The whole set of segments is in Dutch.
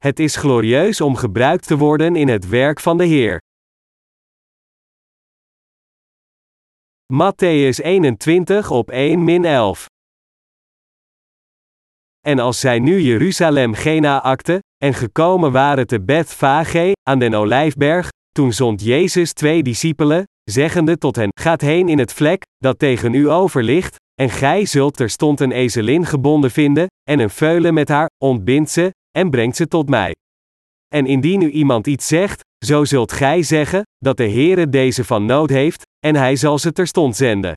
Het is glorieus om gebruikt te worden in het werk van de Heer. Matthäus 21 op 1 min 11. En als zij nu Jeruzalem Gena akte, en gekomen waren te Bethfage, aan den Olijfberg, toen zond Jezus twee discipelen, zeggende tot hen: Gaat heen in het vlek, dat tegen u over ligt, en gij zult terstond een ezelin gebonden vinden, en een veulen met haar, ontbindt ze, en brengt ze tot mij. En indien u iemand iets zegt, zo zult gij zeggen, dat de Heere deze van nood heeft, en hij zal ze terstond zenden.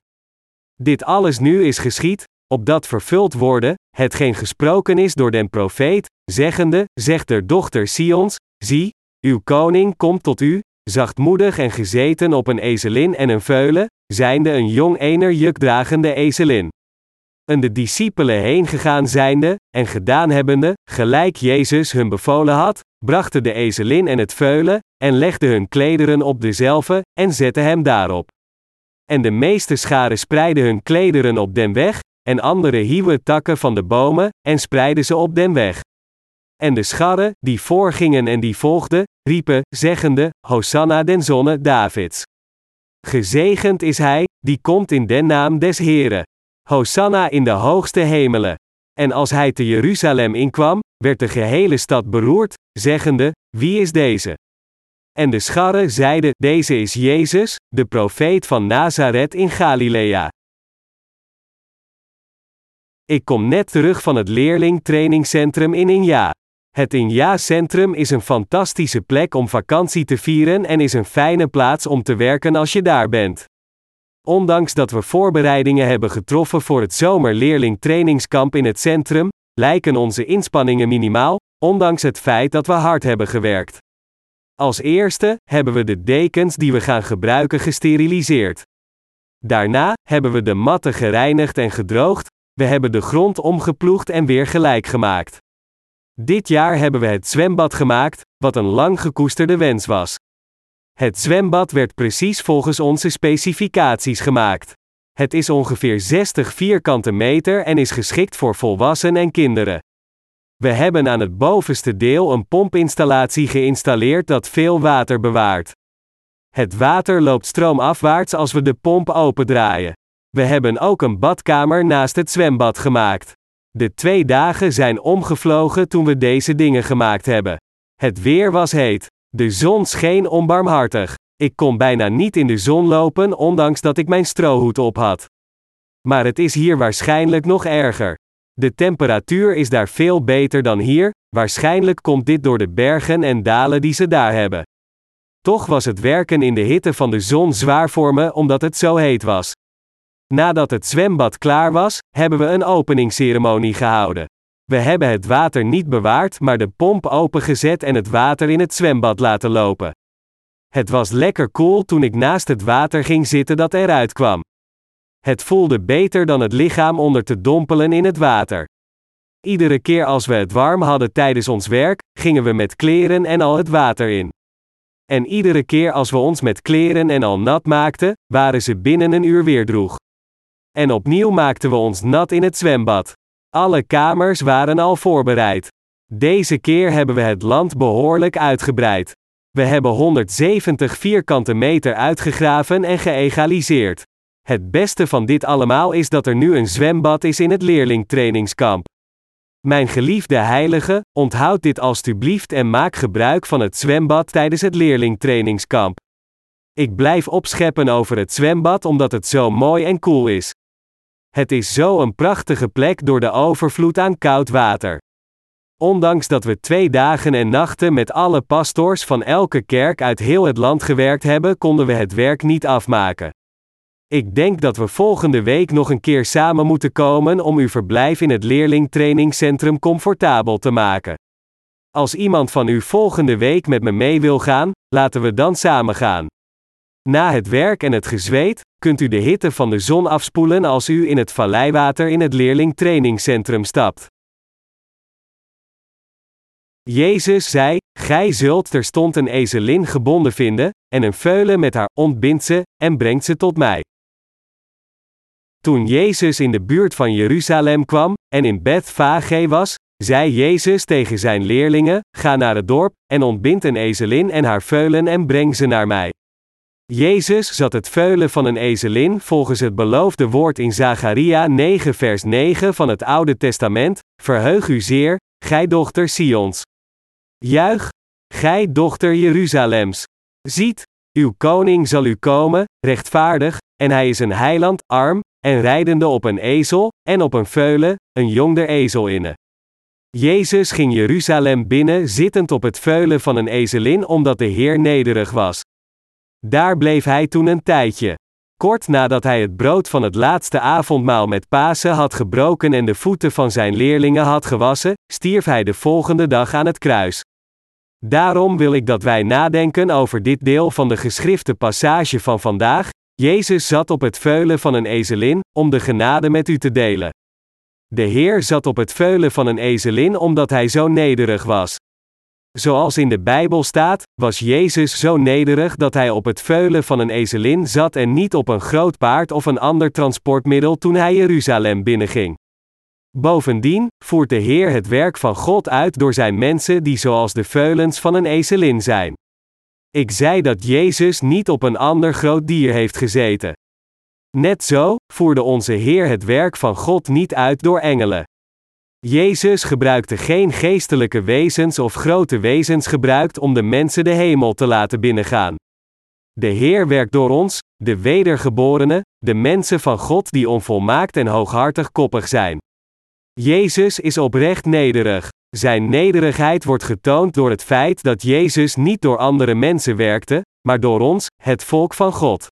Dit alles nu is geschied, opdat vervuld worden, hetgeen gesproken is door den profeet, zeggende, zegt der dochter Sions, zie, uw koning komt tot u, zachtmoedig en gezeten op een ezelin en een veulen, zijnde een jong ener jukdragende ezelin. En de discipelen heen gegaan zijnde, en gedaan hebbende, gelijk Jezus hun bevolen had, brachten de ezelin en het veulen, en legden hun klederen op dezelfde, en zetten hem daarop. En de meeste scharen spreidden hun klederen op den weg, en andere hieuwen takken van de bomen, en spreidden ze op den weg. En de scharren, die voorgingen en die volgden, riepen, zeggende, Hosanna den zonne Davids. Gezegend is hij, die komt in den naam des Heren. Hosanna in de hoogste hemelen. En als hij te Jeruzalem inkwam, werd de gehele stad beroerd, zeggende, wie is deze? En de scharren zeiden, deze is Jezus, de profeet van Nazareth in Galilea. Ik kom net terug van het leerlingtrainingscentrum in Inja. Het Inja-centrum is een fantastische plek om vakantie te vieren en is een fijne plaats om te werken als je daar bent. Ondanks dat we voorbereidingen hebben getroffen voor het zomerleerlingtrainingskamp in het centrum, lijken onze inspanningen minimaal, ondanks het feit dat we hard hebben gewerkt. Als eerste hebben we de dekens die we gaan gebruiken gesteriliseerd. Daarna hebben we de matten gereinigd en gedroogd, we hebben de grond omgeploegd en weer gelijk gemaakt. Dit jaar hebben we het zwembad gemaakt, wat een lang gekoesterde wens was. Het zwembad werd precies volgens onze specificaties gemaakt. Het is ongeveer 60 vierkante meter en is geschikt voor volwassenen en kinderen. We hebben aan het bovenste deel een pompinstallatie geïnstalleerd dat veel water bewaart. Het water loopt stroomafwaarts als we de pomp opendraaien. We hebben ook een badkamer naast het zwembad gemaakt. De twee dagen zijn omgevlogen toen we deze dingen gemaakt hebben. Het weer was heet. De zon scheen onbarmhartig. Ik kon bijna niet in de zon lopen, ondanks dat ik mijn strohoed op had. Maar het is hier waarschijnlijk nog erger. De temperatuur is daar veel beter dan hier, waarschijnlijk komt dit door de bergen en dalen die ze daar hebben. Toch was het werken in de hitte van de zon zwaar voor me omdat het zo heet was. Nadat het zwembad klaar was, hebben we een openingsceremonie gehouden. We hebben het water niet bewaard, maar de pomp opengezet en het water in het zwembad laten lopen. Het was lekker koel cool toen ik naast het water ging zitten dat eruit kwam. Het voelde beter dan het lichaam onder te dompelen in het water. Iedere keer als we het warm hadden tijdens ons werk, gingen we met kleren en al het water in. En iedere keer als we ons met kleren en al nat maakten, waren ze binnen een uur weer droeg. En opnieuw maakten we ons nat in het zwembad. Alle kamers waren al voorbereid. Deze keer hebben we het land behoorlijk uitgebreid. We hebben 170 vierkante meter uitgegraven en geëgaliseerd. Het beste van dit allemaal is dat er nu een zwembad is in het leerlingtrainingskamp. Mijn geliefde heilige, onthoud dit alstublieft en maak gebruik van het zwembad tijdens het leerlingtrainingskamp. Ik blijf opscheppen over het zwembad omdat het zo mooi en cool is. Het is zo een prachtige plek door de overvloed aan koud water. Ondanks dat we twee dagen en nachten met alle pastoors van elke kerk uit heel het land gewerkt hebben, konden we het werk niet afmaken. Ik denk dat we volgende week nog een keer samen moeten komen om uw verblijf in het leerlingtrainingscentrum comfortabel te maken. Als iemand van u volgende week met me mee wil gaan, laten we dan samen gaan. Na het werk en het gezweet, kunt u de hitte van de zon afspoelen als u in het valleiwater in het leerlingtrainingscentrum stapt. Jezus zei: Gij zult terstond een ezelin gebonden vinden, en een veulen met haar, ontbindt ze, en brengt ze tot mij. Toen Jezus in de buurt van Jeruzalem kwam, en in Bethfage was, zei Jezus tegen zijn leerlingen: Ga naar het dorp, en ontbind een ezelin en haar veulen en breng ze naar mij. Jezus zat het veulen van een ezelin volgens het beloofde woord in Zacharia 9 vers 9 van het Oude Testament, Verheug u zeer, gij dochter Sions. Juich, gij dochter Jeruzalems. Ziet, uw koning zal u komen, rechtvaardig, en hij is een heiland, arm, en rijdende op een ezel, en op een veulen, een jong der ezelinne. Jezus ging Jeruzalem binnen zittend op het veulen van een ezelin omdat de Heer nederig was. Daar bleef hij toen een tijdje. Kort nadat hij het brood van het laatste avondmaal met Pasen had gebroken en de voeten van zijn leerlingen had gewassen, stierf hij de volgende dag aan het kruis. Daarom wil ik dat wij nadenken over dit deel van de geschrifte passage van vandaag. Jezus zat op het veulen van een ezelin, om de genade met u te delen. De Heer zat op het veulen van een ezelin omdat hij zo nederig was. Zoals in de Bijbel staat, was Jezus zo nederig dat hij op het veulen van een ezelin zat en niet op een groot paard of een ander transportmiddel toen hij Jeruzalem binnenging. Bovendien voert de Heer het werk van God uit door zijn mensen die zoals de veulens van een ezelin zijn. Ik zei dat Jezus niet op een ander groot dier heeft gezeten. Net zo voerde onze Heer het werk van God niet uit door engelen. Jezus gebruikte geen geestelijke wezens of grote wezens gebruikt om de mensen de hemel te laten binnengaan. De Heer werkt door ons, de wedergeborenen, de mensen van God die onvolmaakt en hooghartig koppig zijn. Jezus is oprecht nederig. Zijn nederigheid wordt getoond door het feit dat Jezus niet door andere mensen werkte, maar door ons, het volk van God.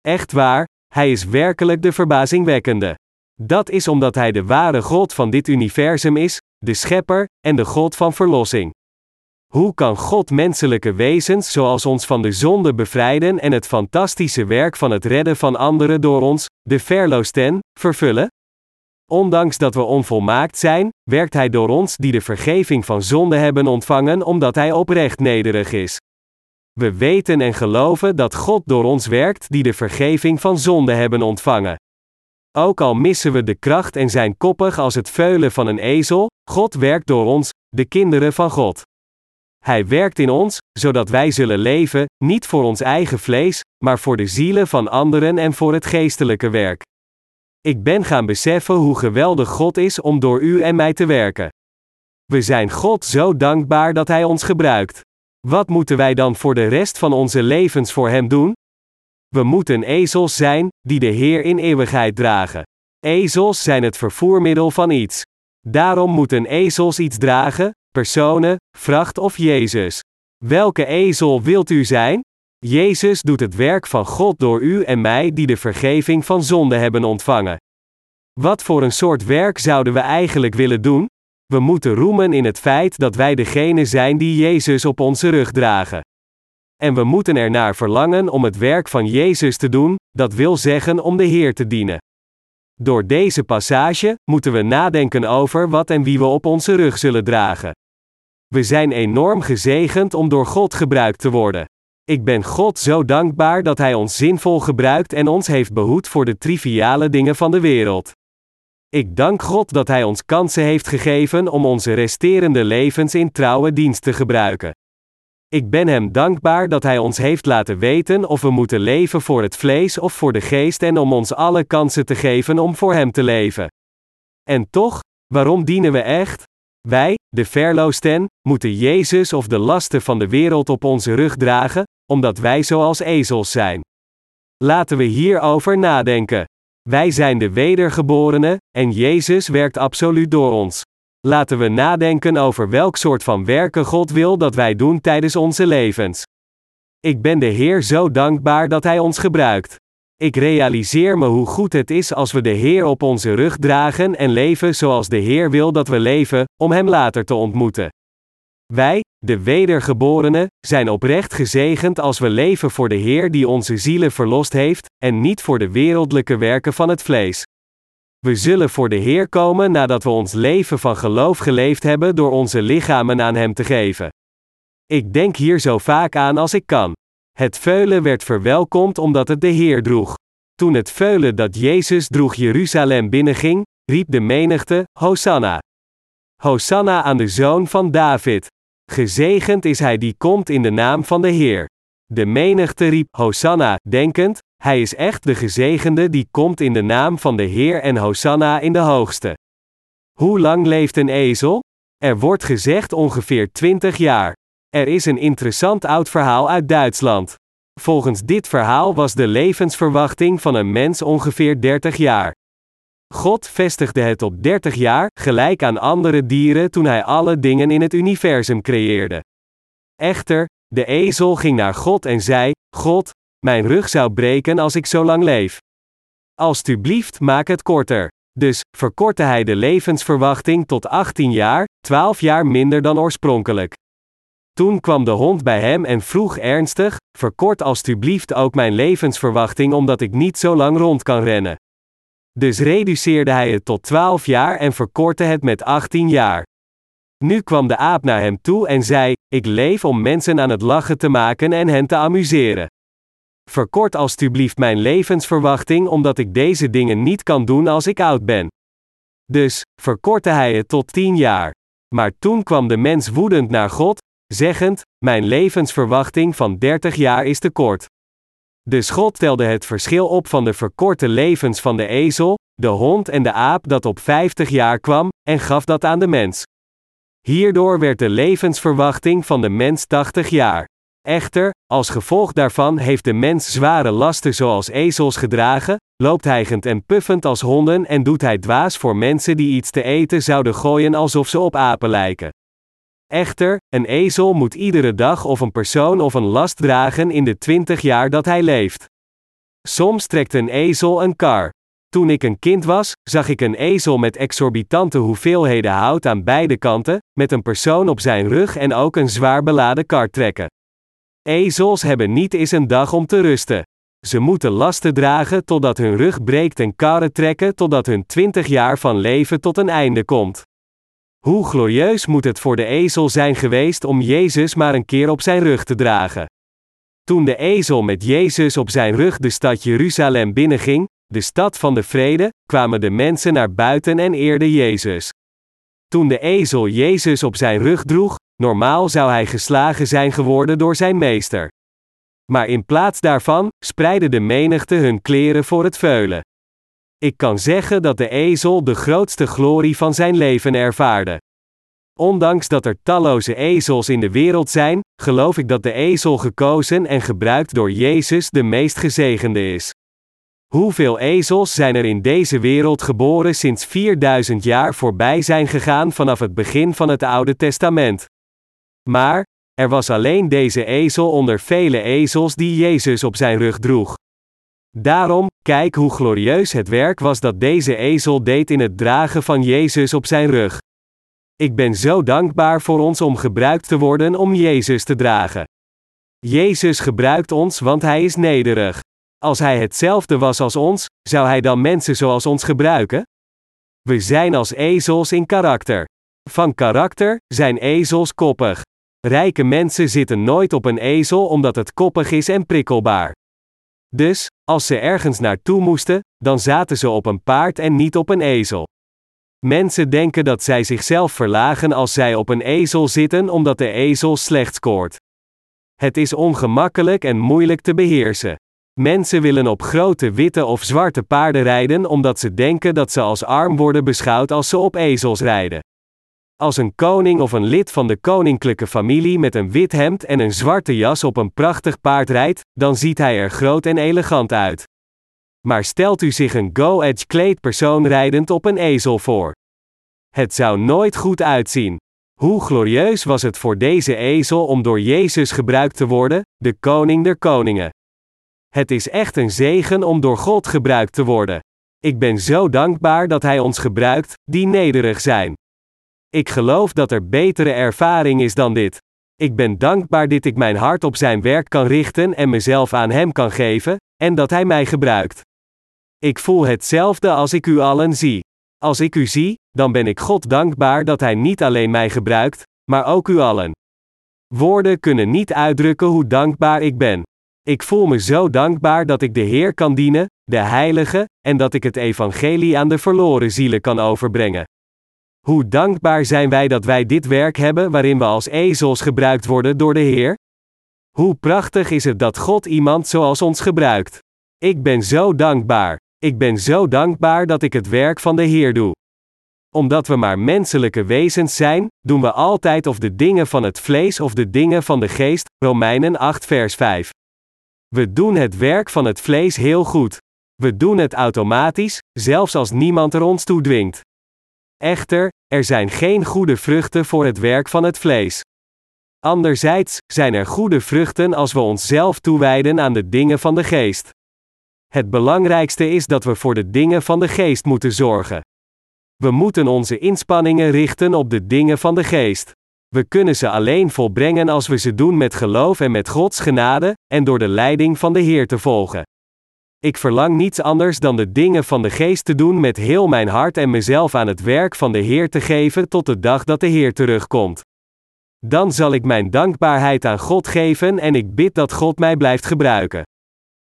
Echt waar, Hij is werkelijk de verbazingwekkende. Dat is omdat Hij de ware God van dit universum is, de Schepper en de God van verlossing. Hoe kan God menselijke wezens zoals ons van de zonde bevrijden en het fantastische werk van het redden van anderen door ons, de verloosten, vervullen? Ondanks dat we onvolmaakt zijn, werkt Hij door ons die de vergeving van zonde hebben ontvangen omdat Hij oprecht nederig is. We weten en geloven dat God door ons werkt die de vergeving van zonde hebben ontvangen. Ook al missen we de kracht en zijn koppig als het veulen van een ezel, God werkt door ons, de kinderen van God. Hij werkt in ons, zodat wij zullen leven, niet voor ons eigen vlees, maar voor de zielen van anderen en voor het geestelijke werk. Ik ben gaan beseffen hoe geweldig God is om door u en mij te werken. We zijn God zo dankbaar dat Hij ons gebruikt. Wat moeten wij dan voor de rest van onze levens voor Hem doen? We moeten ezels zijn, die de Heer in eeuwigheid dragen. Ezels zijn het vervoermiddel van iets. Daarom moeten ezels iets dragen, personen, vracht of Jezus. Welke ezel wilt u zijn? Jezus doet het werk van God door u en mij die de vergeving van zonde hebben ontvangen. Wat voor een soort werk zouden we eigenlijk willen doen? We moeten roemen in het feit dat wij degene zijn die Jezus op onze rug dragen. En we moeten ernaar verlangen om het werk van Jezus te doen, dat wil zeggen om de Heer te dienen. Door deze passage moeten we nadenken over wat en wie we op onze rug zullen dragen. We zijn enorm gezegend om door God gebruikt te worden. Ik ben God zo dankbaar dat Hij ons zinvol gebruikt en ons heeft behoed voor de triviale dingen van de wereld. Ik dank God dat Hij ons kansen heeft gegeven om onze resterende levens in trouwe dienst te gebruiken. Ik ben Hem dankbaar dat Hij ons heeft laten weten of we moeten leven voor het vlees of voor de geest en om ons alle kansen te geven om voor Hem te leven. En toch, waarom dienen we echt? Wij, de verloosten, moeten Jezus of de lasten van de wereld op onze rug dragen, omdat wij zoals ezels zijn. Laten we hierover nadenken. Wij zijn de wedergeborenen, en Jezus werkt absoluut door ons. Laten we nadenken over welk soort van werken God wil dat wij doen tijdens onze levens. Ik ben de Heer zo dankbaar dat Hij ons gebruikt. Ik realiseer me hoe goed het is als we de Heer op onze rug dragen en leven zoals de Heer wil dat we leven, om Hem later te ontmoeten. Wij, de wedergeborenen, zijn oprecht gezegend als we leven voor de Heer die onze zielen verlost heeft, en niet voor de wereldlijke werken van het vlees. We zullen voor de Heer komen nadat we ons leven van geloof geleefd hebben door onze lichamen aan Hem te geven. Ik denk hier zo vaak aan als ik kan. Het veulen werd verwelkomd omdat het de Heer droeg. Toen het veulen dat Jezus droeg Jeruzalem binnenging, riep de menigte: Hosanna! Hosanna aan de zoon van David. Gezegend is hij die komt in de naam van de Heer. De menigte riep Hosanna, denkend, hij is echt de gezegende die komt in de naam van de Heer en Hosanna in de hoogste. Hoe lang leeft een ezel? Er wordt gezegd ongeveer 20 jaar. Er is een interessant oud verhaal uit Duitsland. Volgens dit verhaal was de levensverwachting van een mens ongeveer 30 jaar. God vestigde het op 30 jaar, gelijk aan andere dieren toen hij alle dingen in het universum creëerde. Echter, de ezel ging naar God en zei: God, mijn rug zou breken als ik zo lang leef. Alsjeblieft, maak het korter. Dus verkortte hij de levensverwachting tot 18 jaar, 12 jaar minder dan oorspronkelijk. Toen kwam de hond bij hem en vroeg ernstig: Verkort alstublieft ook mijn levensverwachting omdat ik niet zo lang rond kan rennen. Dus reduceerde hij het tot 12 jaar en verkortte het met 18 jaar. Nu kwam de aap naar hem toe en zei: Ik leef om mensen aan het lachen te maken en hen te amuseren. Verkort alstublieft mijn levensverwachting omdat ik deze dingen niet kan doen als ik oud ben. Dus verkortte hij het tot 10 jaar. Maar toen kwam de mens woedend naar God, zeggend: Mijn levensverwachting van 30 jaar is te kort. Dus God telde het verschil op van de verkorte levens van de ezel, de hond en de aap dat op 50 jaar kwam, en gaf dat aan de mens. Hierdoor werd de levensverwachting van de mens 80 jaar. Echter, als gevolg daarvan heeft de mens zware lasten zoals ezels gedragen, loopt hijgend en puffend als honden en doet hij dwaas voor mensen die iets te eten zouden gooien alsof ze op apen lijken. Echter, een ezel moet iedere dag of een persoon of een last dragen in de twintig jaar dat hij leeft. Soms trekt een ezel een kar. Toen ik een kind was, zag ik een ezel met exorbitante hoeveelheden hout aan beide kanten, met een persoon op zijn rug en ook een zwaar beladen kar trekken. Ezels hebben niet eens een dag om te rusten. Ze moeten lasten dragen totdat hun rug breekt en karren trekken totdat hun twintig jaar van leven tot een einde komt. Hoe glorieus moet het voor de ezel zijn geweest om Jezus maar een keer op zijn rug te dragen. Toen de ezel met Jezus op zijn rug de stad Jeruzalem binnenging, de stad van de vrede, kwamen de mensen naar buiten en eerden Jezus. Toen de ezel Jezus op zijn rug droeg, normaal zou hij geslagen zijn geworden door zijn meester. Maar in plaats daarvan, spreidde de menigte hun kleren voor het veulen. Ik kan zeggen dat de ezel de grootste glorie van zijn leven ervaarde. Ondanks dat er talloze ezels in de wereld zijn, geloof ik dat de ezel gekozen en gebruikt door Jezus de meest gezegende is. Hoeveel ezels zijn er in deze wereld geboren sinds 4000 jaar voorbij zijn gegaan vanaf het begin van het Oude Testament? Maar, er was alleen deze ezel onder vele ezels die Jezus op zijn rug droeg. Daarom, kijk hoe glorieus het werk was dat deze ezel deed in het dragen van Jezus op zijn rug. Ik ben zo dankbaar voor ons om gebruikt te worden om Jezus te dragen. Jezus gebruikt ons want Hij is nederig. Als Hij hetzelfde was als ons, zou Hij dan mensen zoals ons gebruiken? We zijn als ezels in karakter. Van karakter zijn ezels koppig. Rijke mensen zitten nooit op een ezel omdat het koppig is en prikkelbaar. Dus, als ze ergens naartoe moesten, dan zaten ze op een paard en niet op een ezel. Mensen denken dat zij zichzelf verlagen als zij op een ezel zitten omdat de ezel slecht scoort. Het is ongemakkelijk en moeilijk te beheersen. Mensen willen op grote witte of zwarte paarden rijden omdat ze denken dat ze als arm worden beschouwd als ze op ezels rijden. Als een koning of een lid van de koninklijke familie met een wit hemd en een zwarte jas op een prachtig paard rijdt, dan ziet hij er groot en elegant uit. Maar stelt u zich een go-edge kleedpersoon rijdend op een ezel voor. Het zou nooit goed uitzien. Hoe glorieus was het voor deze ezel om door Jezus gebruikt te worden, de koning der koningen. Het is echt een zegen om door God gebruikt te worden. Ik ben zo dankbaar dat Hij ons gebruikt, die nederig zijn. Ik geloof dat er betere ervaring is dan dit. Ik ben dankbaar dat ik mijn hart op Zijn werk kan richten en mezelf aan Hem kan geven, en dat Hij mij gebruikt. Ik voel hetzelfde als ik u allen zie. Als ik u zie, dan ben ik God dankbaar dat Hij niet alleen mij gebruikt, maar ook u allen. Woorden kunnen niet uitdrukken hoe dankbaar ik ben. Ik voel me zo dankbaar dat ik de Heer kan dienen, de Heilige, en dat ik het Evangelie aan de verloren zielen kan overbrengen. Hoe dankbaar zijn wij dat wij dit werk hebben waarin we als ezels gebruikt worden door de Heer? Hoe prachtig is het dat God iemand zoals ons gebruikt. Ik ben zo dankbaar. Ik ben zo dankbaar dat ik het werk van de Heer doe. Omdat we maar menselijke wezens zijn, doen we altijd of de dingen van het vlees of de dingen van de geest. Romeinen 8, vers 5. We doen het werk van het vlees heel goed. We doen het automatisch, zelfs als niemand er ons toe dwingt. Echter, er zijn geen goede vruchten voor het werk van het vlees. Anderzijds zijn er goede vruchten als we onszelf toewijden aan de dingen van de geest. Het belangrijkste is dat we voor de dingen van de geest moeten zorgen. We moeten onze inspanningen richten op de dingen van de geest. We kunnen ze alleen volbrengen als we ze doen met geloof en met Gods genade, en door de leiding van de Heer te volgen. Ik verlang niets anders dan de dingen van de geest te doen met heel mijn hart en mezelf aan het werk van de Heer te geven tot de dag dat de Heer terugkomt. Dan zal ik mijn dankbaarheid aan God geven en ik bid dat God mij blijft gebruiken.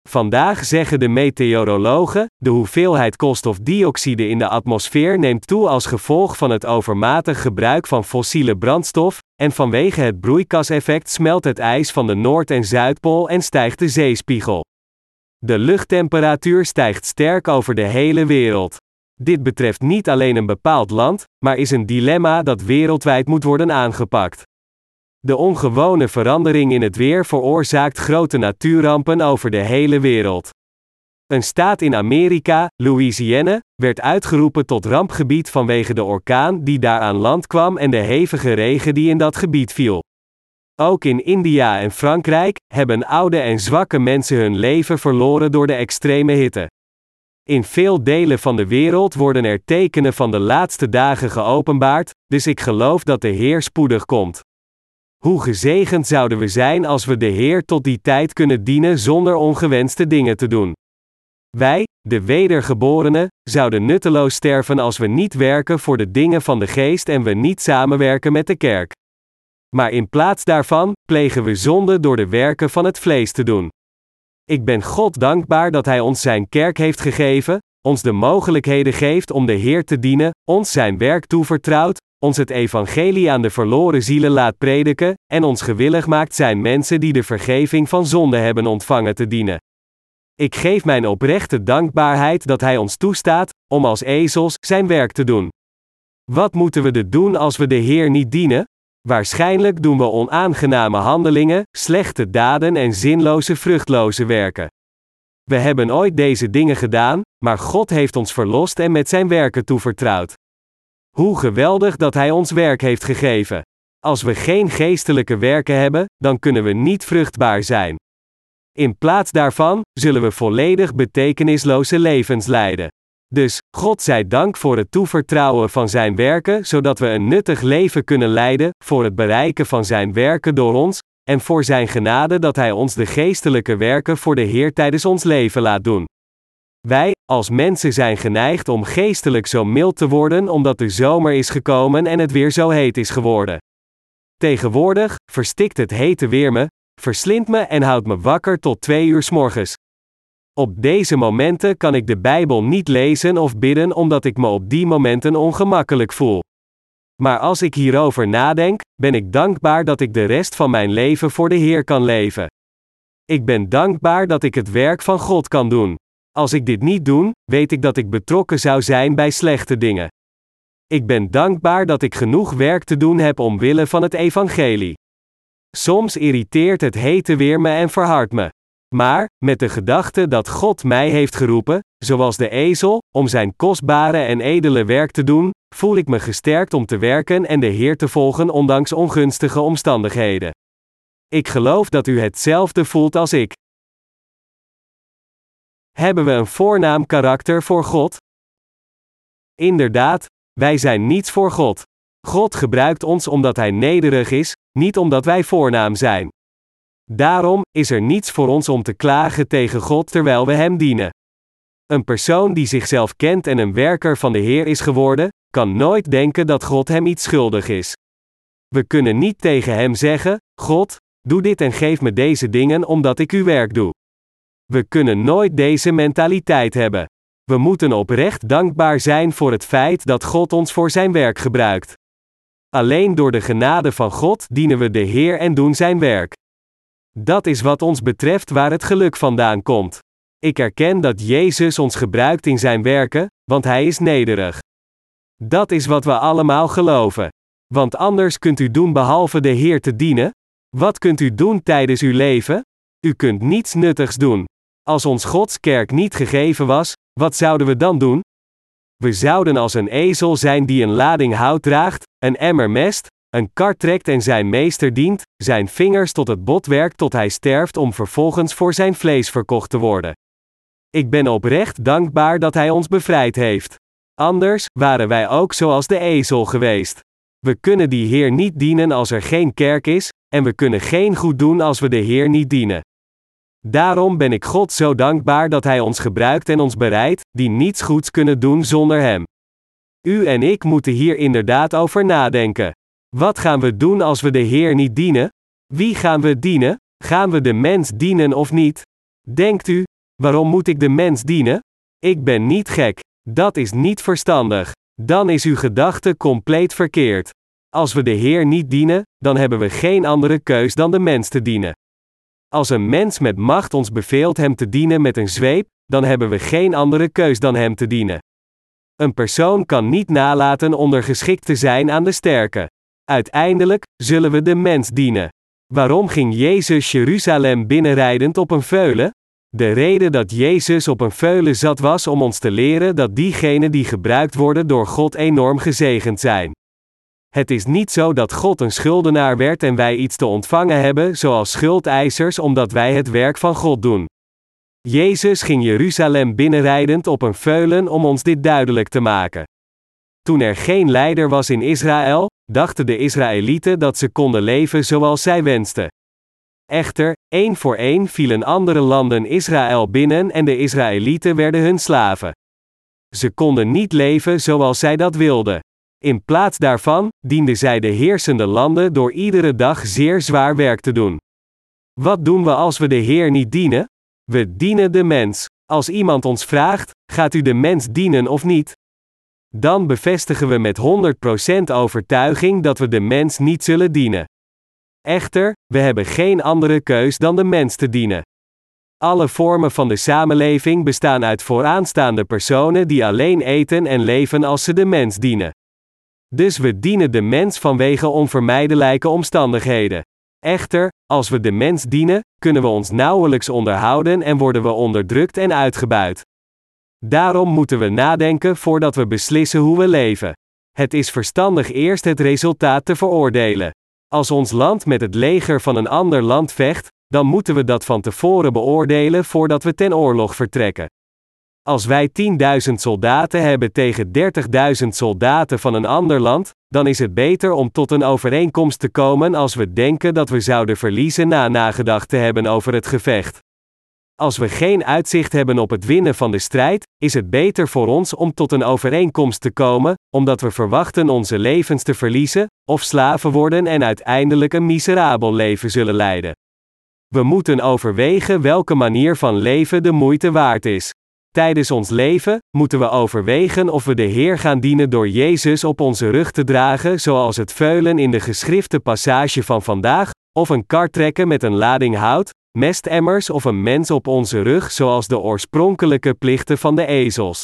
Vandaag zeggen de meteorologen: de hoeveelheid koolstofdioxide in de atmosfeer neemt toe als gevolg van het overmatig gebruik van fossiele brandstof, en vanwege het broeikaseffect smelt het ijs van de Noord- en Zuidpool en stijgt de zeespiegel. De luchttemperatuur stijgt sterk over de hele wereld. Dit betreft niet alleen een bepaald land, maar is een dilemma dat wereldwijd moet worden aangepakt. De ongewone verandering in het weer veroorzaakt grote natuurrampen over de hele wereld. Een staat in Amerika, Louisiana, werd uitgeroepen tot rampgebied vanwege de orkaan die daar aan land kwam en de hevige regen die in dat gebied viel. Ook in India en Frankrijk hebben oude en zwakke mensen hun leven verloren door de extreme hitte. In veel delen van de wereld worden er tekenen van de laatste dagen geopenbaard, dus ik geloof dat de Heer spoedig komt. Hoe gezegend zouden we zijn als we de Heer tot die tijd kunnen dienen zonder ongewenste dingen te doen. Wij, de wedergeborenen, zouden nutteloos sterven als we niet werken voor de dingen van de geest en we niet samenwerken met de kerk. Maar in plaats daarvan plegen we zonde door de werken van het vlees te doen. Ik ben God dankbaar dat Hij ons Zijn kerk heeft gegeven, ons de mogelijkheden geeft om de Heer te dienen, ons Zijn werk toevertrouwt, ons het evangelie aan de verloren zielen laat prediken, en ons gewillig maakt zijn mensen die de vergeving van zonde hebben ontvangen te dienen. Ik geef mijn oprechte dankbaarheid dat Hij ons toestaat, om als ezels zijn werk te doen. Wat moeten we er doen als we de Heer niet dienen? Waarschijnlijk doen we onaangename handelingen, slechte daden en zinloze vruchtloze werken. We hebben ooit deze dingen gedaan, maar God heeft ons verlost en met zijn werken toevertrouwd. Hoe geweldig dat Hij ons werk heeft gegeven. Als we geen geestelijke werken hebben, dan kunnen we niet vruchtbaar zijn. In plaats daarvan zullen we volledig betekenisloze levens leiden. Dus, God zij dank voor het toevertrouwen van Zijn werken, zodat we een nuttig leven kunnen leiden, voor het bereiken van Zijn werken door ons, en voor Zijn genade dat Hij ons de geestelijke werken voor de Heer tijdens ons leven laat doen. Wij, als mensen, zijn geneigd om geestelijk zo mild te worden omdat de zomer is gekomen en het weer zo heet is geworden. Tegenwoordig verstikt het hete weer me, verslindt me en houdt me wakker tot twee uur s morgens. Op deze momenten kan ik de Bijbel niet lezen of bidden omdat ik me op die momenten ongemakkelijk voel. Maar als ik hierover nadenk, ben ik dankbaar dat ik de rest van mijn leven voor de Heer kan leven. Ik ben dankbaar dat ik het werk van God kan doen. Als ik dit niet doe, weet ik dat ik betrokken zou zijn bij slechte dingen. Ik ben dankbaar dat ik genoeg werk te doen heb omwille van het evangelie. Soms irriteert het hete weer me en verhardt me. Maar, met de gedachte dat God mij heeft geroepen, zoals de ezel, om zijn kostbare en edele werk te doen, voel ik me gesterkt om te werken en de Heer te volgen ondanks ongunstige omstandigheden. Ik geloof dat u hetzelfde voelt als ik. Hebben we een voornaam karakter voor God? Inderdaad, wij zijn niets voor God. God gebruikt ons omdat Hij nederig is, niet omdat wij voornaam zijn. Daarom is er niets voor ons om te klagen tegen God terwijl we Hem dienen. Een persoon die zichzelf kent en een werker van de Heer is geworden, kan nooit denken dat God hem iets schuldig is. We kunnen niet tegen Hem zeggen: God, doe dit en geef me deze dingen omdat ik uw werk doe. We kunnen nooit deze mentaliteit hebben. We moeten oprecht dankbaar zijn voor het feit dat God ons voor zijn werk gebruikt. Alleen door de genade van God dienen we de Heer en doen zijn werk. Dat is wat ons betreft waar het geluk vandaan komt. Ik erken dat Jezus ons gebruikt in zijn werken, want hij is nederig. Dat is wat we allemaal geloven. Want anders kunt u doen behalve de Heer te dienen. Wat kunt u doen tijdens uw leven? U kunt niets nuttigs doen. Als ons Gods kerk niet gegeven was, wat zouden we dan doen? We zouden als een ezel zijn die een lading hout draagt, een emmer mest, een kar trekt en zijn meester dient, zijn vingers tot het bot werkt tot hij sterft om vervolgens voor zijn vlees verkocht te worden. Ik ben oprecht dankbaar dat hij ons bevrijd heeft. Anders waren wij ook zoals de ezel geweest. We kunnen die Heer niet dienen als er geen kerk is, en we kunnen geen goed doen als we de Heer niet dienen. Daarom ben ik God zo dankbaar dat Hij ons gebruikt en ons bereidt, die niets goeds kunnen doen zonder Hem. U en ik moeten hier inderdaad over nadenken. Wat gaan we doen als we de Heer niet dienen? Wie gaan we dienen? Gaan we de mens dienen of niet? Denkt u, waarom moet ik de mens dienen? Ik ben niet gek. Dat is niet verstandig. Dan is uw gedachte compleet verkeerd. Als we de Heer niet dienen, dan hebben we geen andere keus dan de mens te dienen. Als een mens met macht ons beveelt hem te dienen met een zweep, dan hebben we geen andere keus dan hem te dienen. Een persoon kan niet nalaten ondergeschikt te zijn aan de sterke. Uiteindelijk zullen we de mens dienen. Waarom ging Jezus Jeruzalem binnenrijdend op een veulen? De reden dat Jezus op een veulen zat was om ons te leren dat diegenen die gebruikt worden door God enorm gezegend zijn. Het is niet zo dat God een schuldenaar werd en wij iets te ontvangen hebben, zoals schuldeisers, omdat wij het werk van God doen. Jezus ging Jeruzalem binnenrijdend op een veulen om ons dit duidelijk te maken. Toen er geen leider was in Israël, dachten de Israëlieten dat ze konden leven zoals zij wensten. Echter, één voor één vielen andere landen Israël binnen en de Israëlieten werden hun slaven. Ze konden niet leven zoals zij dat wilden. In plaats daarvan dienden zij de heersende landen door iedere dag zeer zwaar werk te doen. Wat doen we als we de Heer niet dienen? We dienen de mens. Als iemand ons vraagt: gaat u de mens dienen of niet? Dan bevestigen we met 100% overtuiging dat we de mens niet zullen dienen. Echter, we hebben geen andere keus dan de mens te dienen. Alle vormen van de samenleving bestaan uit vooraanstaande personen die alleen eten en leven als ze de mens dienen. Dus we dienen de mens vanwege onvermijdelijke omstandigheden. Echter, als we de mens dienen, kunnen we ons nauwelijks onderhouden en worden we onderdrukt en uitgebuit. Daarom moeten we nadenken voordat we beslissen hoe we leven. Het is verstandig eerst het resultaat te veroordelen. Als ons land met het leger van een ander land vecht, dan moeten we dat van tevoren beoordelen voordat we ten oorlog vertrekken. Als wij 10.000 soldaten hebben tegen 30.000 soldaten van een ander land, dan is het beter om tot een overeenkomst te komen als we denken dat we zouden verliezen na nagedacht te hebben over het gevecht. Als we geen uitzicht hebben op het winnen van de strijd, is het beter voor ons om tot een overeenkomst te komen, omdat we verwachten onze levens te verliezen, of slaven worden en uiteindelijk een miserabel leven zullen leiden. We moeten overwegen welke manier van leven de moeite waard is. Tijdens ons leven moeten we overwegen of we de Heer gaan dienen door Jezus op onze rug te dragen, zoals het veulen in de geschrifte passage van vandaag, of een kar trekken met een lading hout, mestemmers of een mens op onze rug, zoals de oorspronkelijke plichten van de ezels.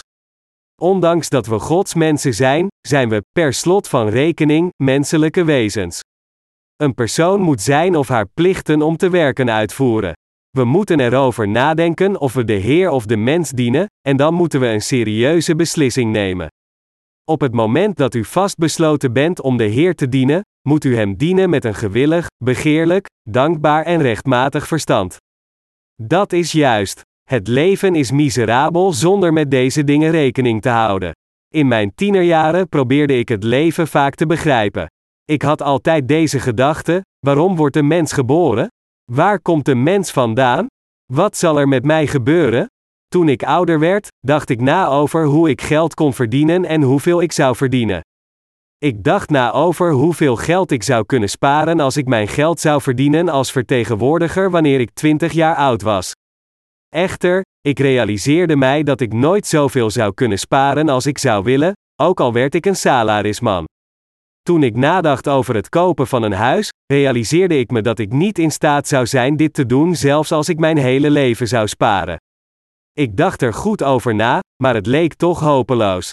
Ondanks dat we Gods mensen zijn, zijn we, per slot van rekening, menselijke wezens. Een persoon moet zijn of haar plichten om te werken uitvoeren. We moeten erover nadenken of we de Heer of de mens dienen, en dan moeten we een serieuze beslissing nemen. Op het moment dat u vastbesloten bent om de Heer te dienen, moet u Hem dienen met een gewillig, begeerlijk, dankbaar en rechtmatig verstand. Dat is juist. Het leven is miserabel zonder met deze dingen rekening te houden. In mijn tienerjaren probeerde ik het leven vaak te begrijpen. Ik had altijd deze gedachte: waarom wordt een mens geboren? Waar komt de mens vandaan? Wat zal er met mij gebeuren? Toen ik ouder werd, dacht ik na over hoe ik geld kon verdienen en hoeveel ik zou verdienen. Ik dacht na over hoeveel geld ik zou kunnen sparen als ik mijn geld zou verdienen als vertegenwoordiger wanneer ik 20 jaar oud was. Echter, ik realiseerde mij dat ik nooit zoveel zou kunnen sparen als ik zou willen, ook al werd ik een salarisman. Toen ik nadacht over het kopen van een huis, realiseerde ik me dat ik niet in staat zou zijn dit te doen zelfs als ik mijn hele leven zou sparen. Ik dacht er goed over na, maar het leek toch hopeloos.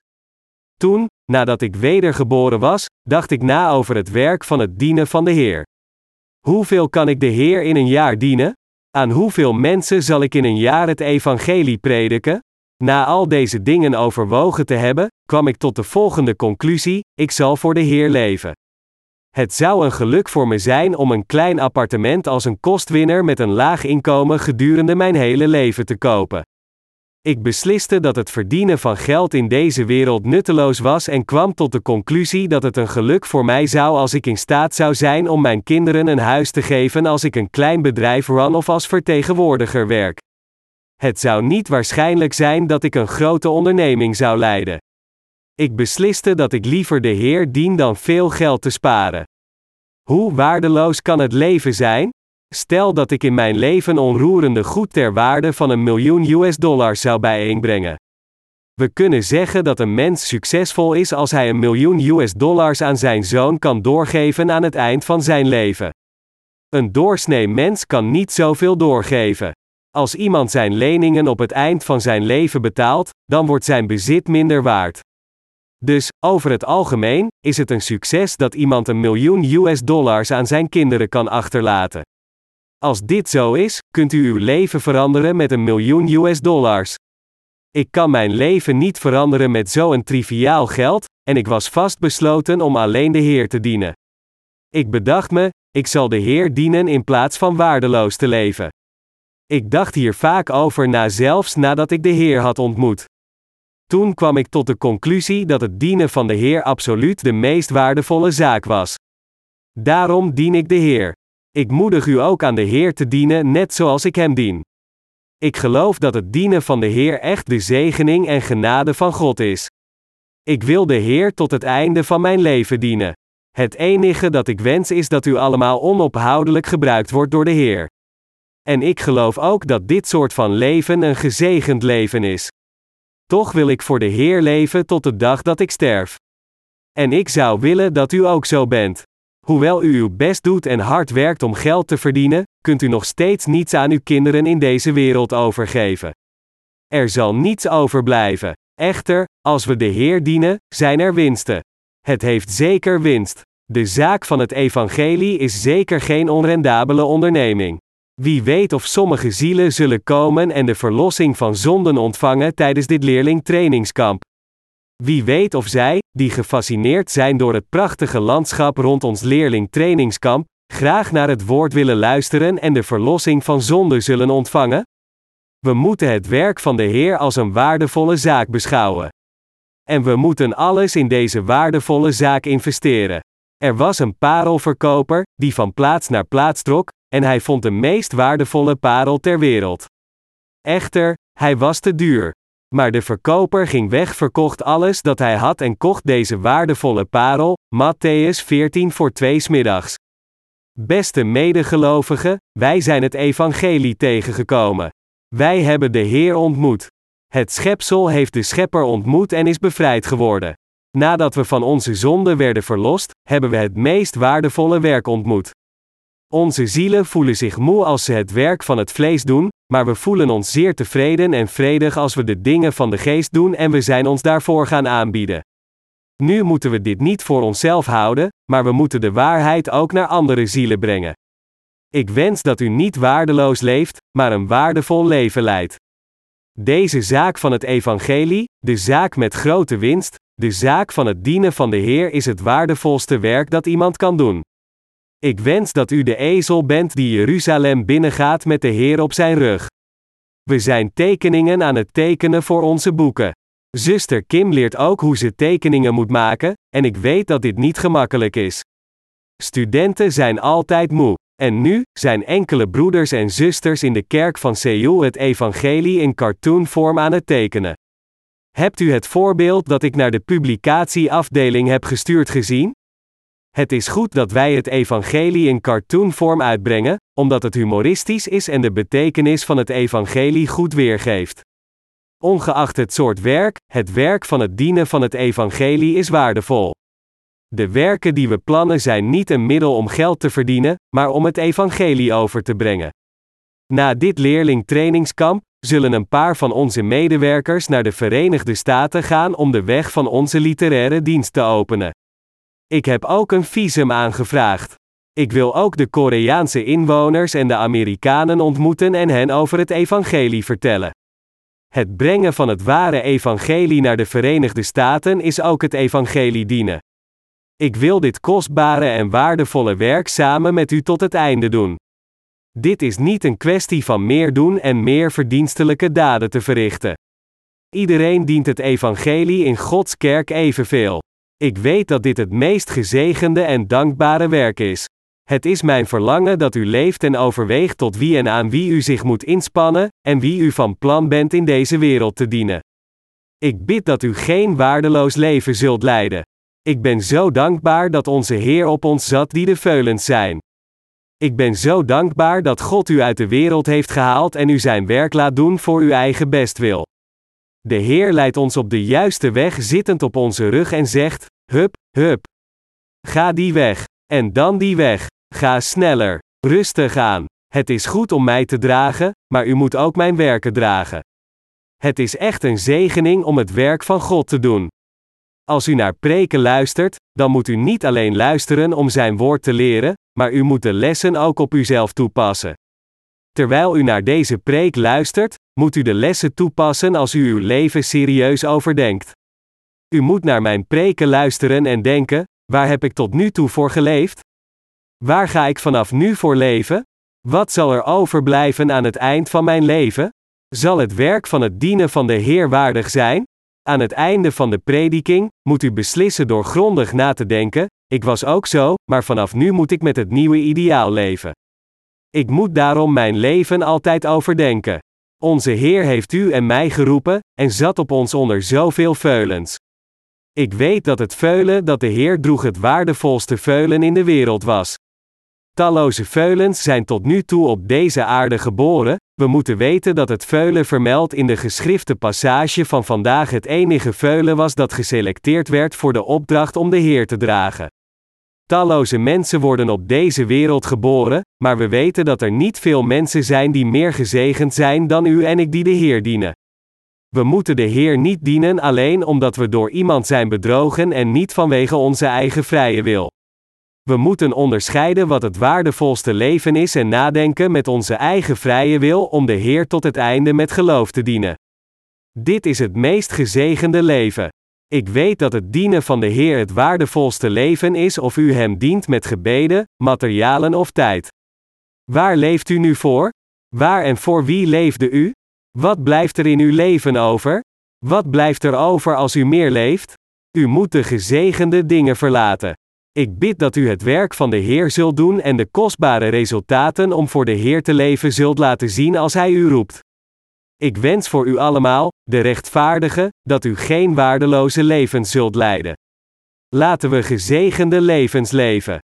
Toen, nadat ik wedergeboren was, dacht ik na over het werk van het dienen van de Heer. Hoeveel kan ik de Heer in een jaar dienen? Aan hoeveel mensen zal ik in een jaar het evangelie prediken? Na al deze dingen overwogen te hebben, kwam ik tot de volgende conclusie: ik zal voor de Heer leven. Het zou een geluk voor me zijn om een klein appartement als een kostwinner met een laag inkomen gedurende mijn hele leven te kopen. Ik besliste dat het verdienen van geld in deze wereld nutteloos was en kwam tot de conclusie dat het een geluk voor mij zou als ik in staat zou zijn om mijn kinderen een huis te geven als ik een klein bedrijf run of als vertegenwoordiger werk. Het zou niet waarschijnlijk zijn dat ik een grote onderneming zou leiden. Ik besliste dat ik liever de Heer dien dan veel geld te sparen. Hoe waardeloos kan het leven zijn? Stel dat ik in mijn leven onroerende goed ter waarde van een miljoen US dollars zou bijeenbrengen. We kunnen zeggen dat een mens succesvol is als hij een miljoen US dollars aan zijn zoon kan doorgeven aan het eind van zijn leven. Een doorsnee mens kan niet zoveel doorgeven. Als iemand zijn leningen op het eind van zijn leven betaalt, dan wordt zijn bezit minder waard. Dus, over het algemeen, is het een succes dat iemand een miljoen US dollars aan zijn kinderen kan achterlaten. Als dit zo is, kunt u uw leven veranderen met een miljoen US dollars. Ik kan mijn leven niet veranderen met zo'n triviaal geld, en ik was vastbesloten om alleen de Heer te dienen. Ik bedacht me, ik zal de Heer dienen in plaats van waardeloos te leven. Ik dacht hier vaak over na zelfs nadat ik de Heer had ontmoet. Toen kwam ik tot de conclusie dat het dienen van de Heer absoluut de meest waardevolle zaak was. Daarom dien ik de Heer. Ik moedig u ook aan de Heer te dienen net zoals ik Hem dien. Ik geloof dat het dienen van de Heer echt de zegening en genade van God is. Ik wil de Heer tot het einde van mijn leven dienen. Het enige dat ik wens is dat u allemaal onophoudelijk gebruikt wordt door de Heer. En ik geloof ook dat dit soort van leven een gezegend leven is. Toch wil ik voor de Heer leven tot de dag dat ik sterf. En ik zou willen dat u ook zo bent. Hoewel u uw best doet en hard werkt om geld te verdienen, kunt u nog steeds niets aan uw kinderen in deze wereld overgeven. Er zal niets overblijven. Echter, als we de Heer dienen, zijn er winsten. Het heeft zeker winst. De zaak van het evangelie is zeker geen onrendabele onderneming. Wie weet of sommige zielen zullen komen en de verlossing van zonden ontvangen tijdens dit leerlingtrainingskamp. Wie weet of zij, die gefascineerd zijn door het prachtige landschap rond ons leerlingtrainingskamp, graag naar het woord willen luisteren en de verlossing van zonden zullen ontvangen? We moeten het werk van de Heer als een waardevolle zaak beschouwen. En we moeten alles in deze waardevolle zaak investeren. Er was een parelverkoper, die van plaats naar plaats trok, en hij vond de meest waardevolle parel ter wereld. Echter, hij was te duur. Maar de verkoper ging weg, verkocht alles dat hij had en kocht deze waardevolle parel, Matthäus 14 voor twee smiddags. Beste medegelovigen, wij zijn het evangelie tegengekomen. Wij hebben de Heer ontmoet. Het schepsel heeft de Schepper ontmoet en is bevrijd geworden. Nadat we van onze zonde werden verlost, hebben we het meest waardevolle werk ontmoet. Onze zielen voelen zich moe als ze het werk van het vlees doen, maar we voelen ons zeer tevreden en vredig als we de dingen van de geest doen en we zijn ons daarvoor gaan aanbieden. Nu moeten we dit niet voor onszelf houden, maar we moeten de waarheid ook naar andere zielen brengen. Ik wens dat u niet waardeloos leeft, maar een waardevol leven leidt. Deze zaak van het evangelie, de zaak met grote winst, de zaak van het dienen van de Heer is het waardevolste werk dat iemand kan doen. Ik wens dat u de ezel bent die Jeruzalem binnengaat met de Heer op zijn rug. We zijn tekeningen aan het tekenen voor onze boeken. Zuster Kim leert ook hoe ze tekeningen moet maken, en ik weet dat dit niet gemakkelijk is. Studenten zijn altijd moe. En nu zijn enkele broeders en zusters in de kerk van Seoul het evangelie in cartoonvorm aan het tekenen. Hebt u het voorbeeld dat ik naar de publicatieafdeling heb gestuurd gezien? Het is goed dat wij het evangelie in cartoonvorm uitbrengen, omdat het humoristisch is en de betekenis van het evangelie goed weergeeft. Ongeacht het soort werk, het werk van het dienen van het evangelie is waardevol. De werken die we plannen zijn niet een middel om geld te verdienen, maar om het evangelie over te brengen. Na dit leerlingtrainingskamp zullen een paar van onze medewerkers naar de Verenigde Staten gaan om de weg van onze literaire dienst te openen. Ik heb ook een visum aangevraagd. Ik wil ook de Koreaanse inwoners en de Amerikanen ontmoeten en hen over het evangelie vertellen. Het brengen van het ware evangelie naar de Verenigde Staten is ook het evangelie dienen. Ik wil dit kostbare en waardevolle werk samen met u tot het einde doen. Dit is niet een kwestie van meer doen en meer verdienstelijke daden te verrichten. Iedereen dient het evangelie in Gods kerk evenveel. Ik weet dat dit het meest gezegende en dankbare werk is. Het is mijn verlangen dat u leeft en overweegt tot wie en aan wie u zich moet inspannen, en wie u van plan bent in deze wereld te dienen. Ik bid dat u geen waardeloos leven zult leiden. Ik ben zo dankbaar dat onze Heer op ons zat die de veulens zijn. Ik ben zo dankbaar dat God u uit de wereld heeft gehaald en u zijn werk laat doen voor uw eigen bestwil. De Heer leidt ons op de juiste weg zittend op onze rug en zegt: Hup, hup. Ga die weg. En dan die weg. Ga sneller. Rustig aan. Het is goed om mij te dragen, maar u moet ook mijn werken dragen. Het is echt een zegening om het werk van God te doen. Als u naar preken luistert, dan moet u niet alleen luisteren om zijn woord te leren, maar u moet de lessen ook op uzelf toepassen. Terwijl u naar deze preek luistert, moet u de lessen toepassen als u uw leven serieus overdenkt. U moet naar mijn preken luisteren en denken: waar heb ik tot nu toe voor geleefd? Waar ga ik vanaf nu voor leven? Wat zal er overblijven aan het eind van mijn leven? Zal het werk van het dienen van de Heer waardig zijn? Aan het einde van de prediking moet u beslissen door grondig na te denken: ik was ook zo, maar vanaf nu moet ik met het nieuwe ideaal leven. Ik moet daarom mijn leven altijd overdenken. Onze Heer heeft u en mij geroepen, en zat op ons onder zoveel veulens. Ik weet dat het veulen dat de Heer droeg het waardevolste veulen in de wereld was. Talloze veulens zijn tot nu toe op deze aarde geboren, we moeten weten dat het veulen vermeld in de geschrifte passage van vandaag het enige veulen was dat geselecteerd werd voor de opdracht om de Heer te dragen. Talloze mensen worden op deze wereld geboren, maar we weten dat er niet veel mensen zijn die meer gezegend zijn dan u en ik die de Heer dienen. We moeten de Heer niet dienen alleen omdat we door iemand zijn bedrogen en niet vanwege onze eigen vrije wil. We moeten onderscheiden wat het waardevolste leven is en nadenken met onze eigen vrije wil om de Heer tot het einde met geloof te dienen. Dit is het meest gezegende leven. Ik weet dat het dienen van de Heer het waardevolste leven is of u Hem dient met gebeden, materialen of tijd. Waar leeft u nu voor? Waar en voor wie leefde u? Wat blijft er in uw leven over? Wat blijft er over als u meer leeft? U moet de gezegende dingen verlaten. Ik bid dat u het werk van de Heer zult doen en de kostbare resultaten om voor de Heer te leven zult laten zien als Hij u roept. Ik wens voor u allemaal, de rechtvaardige, dat u geen waardeloze levens zult leiden. Laten we gezegende levens leven.